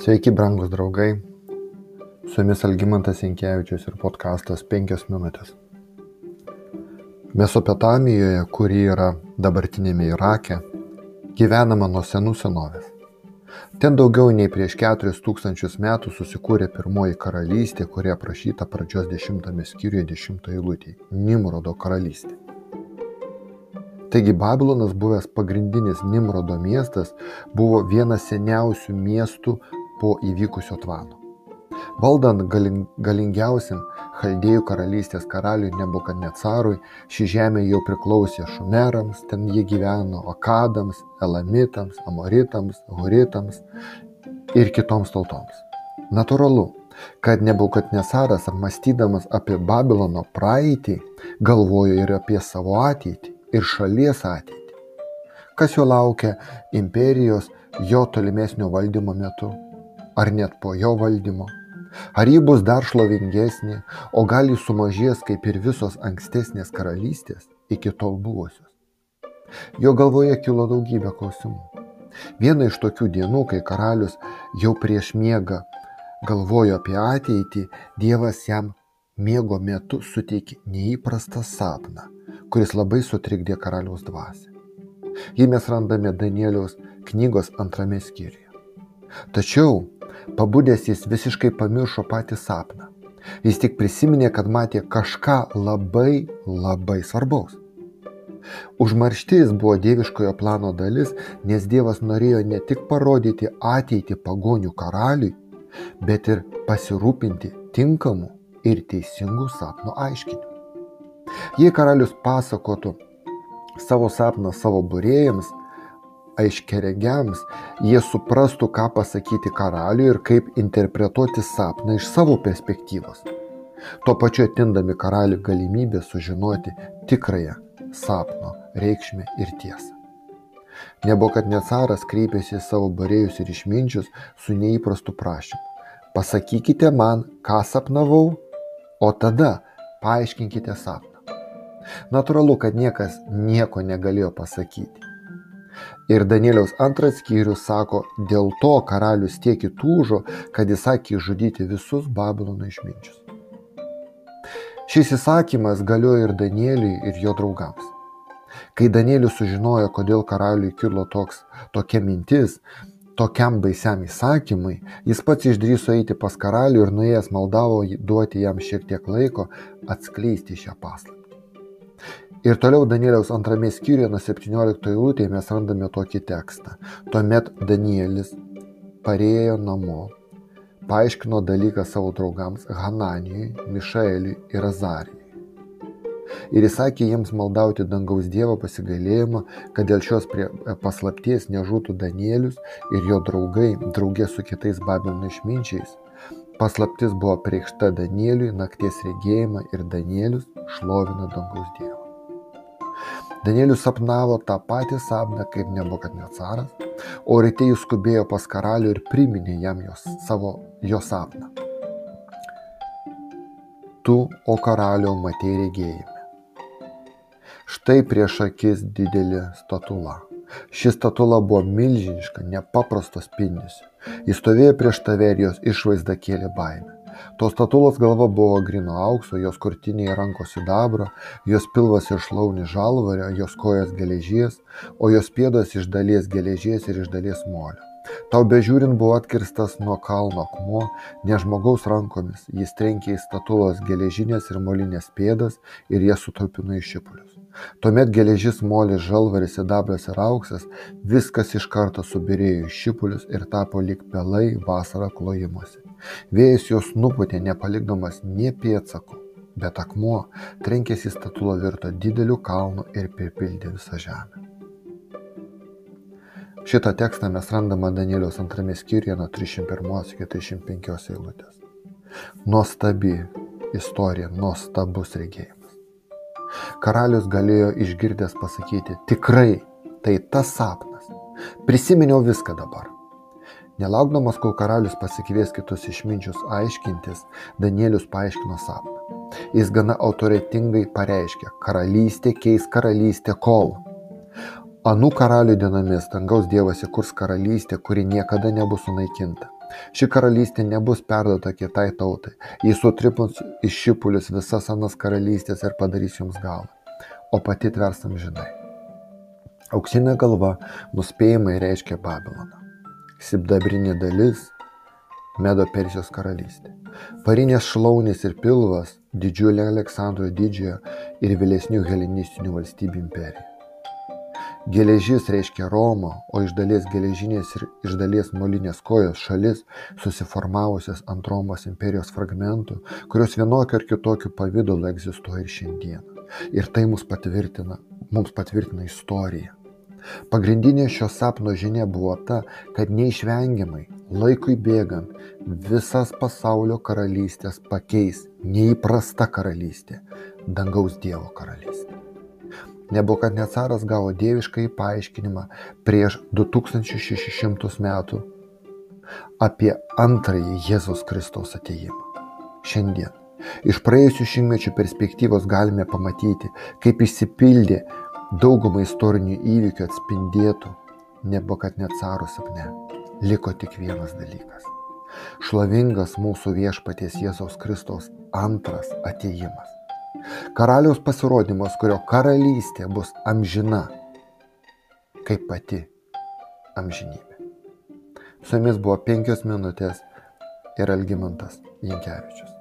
Sveiki, brangus draugai. Su jumis Algymantas Inkevičius ir podkastas 5 minutės. Mesopotamijoje, kuri yra dabartinėme Irake, gyvenama nuo senų senovės. Ten daugiau nei prieš 4000 metų susikūrė pirmoji karalystė, kuri aprašyta pradžios 10 skyriuje 10 eilutėje - Nimrodo karalystė. Taigi Babilonas buvęs pagrindinis Nimrodo miestas buvo vienas seniausių miestų po įvykusio tvano. Valdant galing, galingiausiam Chaldėjų karalystės karaliui Nebukadnecarui, ši žemė jau priklausė Šumerams, ten jie gyveno Akadams, Elamitams, Amoritams, Huritams ir kitoms tautoms. Naturalu, kad Nebukadnecaras apmastydamas apie Babilono praeitį, galvojo ir apie savo ateitį ir šalies ateitį. Kas jo laukia imperijos jo tolimesnio valdymo metu, ar net po jo valdymo Ar ji bus dar šlovingesnė, o gal ji sumažės kaip ir visos ankstesnės karalystės iki tol buvusios? Jo galvoje kilo daugybė klausimų. Viena iš tokių dienų, kai karalius jau prieš miegą galvojo apie ateitį, Dievas jam miego metu suteikė neįprastą sapną, kuris labai sutrikdė karaliaus dvasę. Jį mes randame Danieliaus knygos antrame skyriuje. Tačiau Pabudęs jis visiškai pamiršo patį sapną. Jis tik prisiminė, kad matė kažką labai labai svarbaus. Užmarštis buvo dieviškojo plano dalis, nes Dievas norėjo ne tik parodyti ateitį pagonių karaliui, bet ir pasirūpinti tinkamu ir teisingu sapno aiškinimu. Jei karalius pasakotų savo sapną savo būrėjams, aiškiaregiams jie suprastų, ką pasakyti karaliui ir kaip interpretuoti sapną iš savo perspektyvos. Tuo pačiu atindami karaliui galimybę sužinoti tikrąją sapno reikšmę ir tiesą. Nebokadnecaras kreipėsi į savo barėjus ir išminčius su neįprastu prašymu. Pasakykite man, ką sapnavau, o tada paaiškinkite sapną. Natūralu, kad niekas nieko negalėjo pasakyti. Ir Danieliaus antras skyrius sako, dėl to karalius tiek įtūžo, kad įsakė žudyti visus Babilono išminčius. Šis įsakymas galiojo ir Danieliui, ir jo draugams. Kai Danielius sužinojo, kodėl karaliui kilo toks, tokia mintis, tokiam baisiam įsakymui, jis pats išdryso eiti pas karalių ir nuėjęs maldavo duoti jam šiek tiek laiko atskleisti šią paslaptį. Ir toliau Danieliaus antrame skyriuje nuo 17 eilutėje mes randame tokį tekstą. Tuomet Danielis parėjo namo, paaiškino dalyką savo draugams Hananijui, Mišaeliui ir Azarijui. Ir įsakė jiems maldauti dangaus Dievo pasigailėjimą, kad dėl šios paslapties nežūtų Danielius ir jo draugai, draugė su kitais Babilono išminčiais. Paslaptis buvo priekšta Danieliui nakties regėjimą ir Danielius šlovino dangaus Dievą. Danielius sapnavo tą patį sapną kaip Nebukadnecaras, o ryte jis skubėjo pas karalių ir priminė jam jos, savo jo sapną. Tu, o karaliau, matė regėjime. Štai prieš akis didelė statula. Ši statula buvo milžiniška, nepaprastos spindesio. Jis stovėjo prieš tave ir jos išvaizda kėlė baimę. Tos statulos galva buvo grino aukso, jos krūtinėje rankos sidabro, jos pilvas ir šlaunis žalvario, jos kojas geležies, o jos pėdos iš dalies geležies ir iš dalies molio. Tau bežiūrint buvo atkirstas nuo kalno akmuo, ne žmogaus rankomis, jis trenkė į statulos geležinės ir molinės pėdas ir jas sutalpino į šipulius. Tuomet geležis, molis, žalvaris, sidabras ir auksas, viskas iš karto subirėjo į šipulius ir tapo lik pelai vasarą klojimuose. Vėjas juos nupūtė, nepalikdamas nie pėdsakų, bet akmuo trenkėsi statulą virto dideliu kalnu ir pripildė visą žemę. Šitą tekstą mes randame Danieliaus antrame skyriuje nuo 301 iki 305 eilutės. Nuostabi istorija, nuostabus regėjimas. Karalius galėjo išgirdęs pasakyti, tikrai tai tas sapnas. Prisiminiau viską dabar. Nelaukdamas, kol karalius pasikvies kitus išminčius aiškintis, Danielius paaiškino sapną. Jis gana autoritetingai pareiškė, karalystė keis karalystę kol. Anų karalių dienomis dangaus dievas įkurs karalystę, kuri niekada nebus sunaikinta. Ši karalystė nebus perduota kitai tautai. Jis sutripins iš šipulius visas anas karalystės ir padarys jums galą, o pati tversam žinai. Auksinė galva nuspėjimai reiškia Babiloną. Sibdabrinė dalis - Medo Persijos karalystė. Varinės šlaunės ir pilvas - didžiulė Aleksandro didžiojo ir vėlesnių helenistinių valstybių imperija. Geležis reiškia Romą, o iš dalies geležinės ir iš dalies molinės kojos šalis, susiformavusias ant Romos imperijos fragmentų, kurios vienokiu ar kitokiu pavydalu egzistuoja ir šiandieną. Ir tai mums patvirtina, mums patvirtina istorija. Pagrindinė šio sapno žinia buvo ta, kad neišvengiamai, laikui bėgant, visas pasaulio karalystės pakeis neįprasta karalystė - dangaus Dievo karalystė. Nebukadnecaras gavo dieviškai paaiškinimą prieš 2600 metų apie antrąjį Jėzaus Kristaus ateimą. Šiandien iš praėjusių šimtmečių perspektyvos galime pamatyti, kaip išsipildė daugumą istorinių įvykių atspindėtų Nebukadnecaro sapne. Liko tik vienas dalykas. Šlovingas mūsų viešpaties Jėzaus Kristaus antras ateimas. Karaliaus pasirodymas, kurio karalystė bus amžina, kaip pati amžinybė. Su jumis buvo penkios minutės ir Algymantas Jankievičius.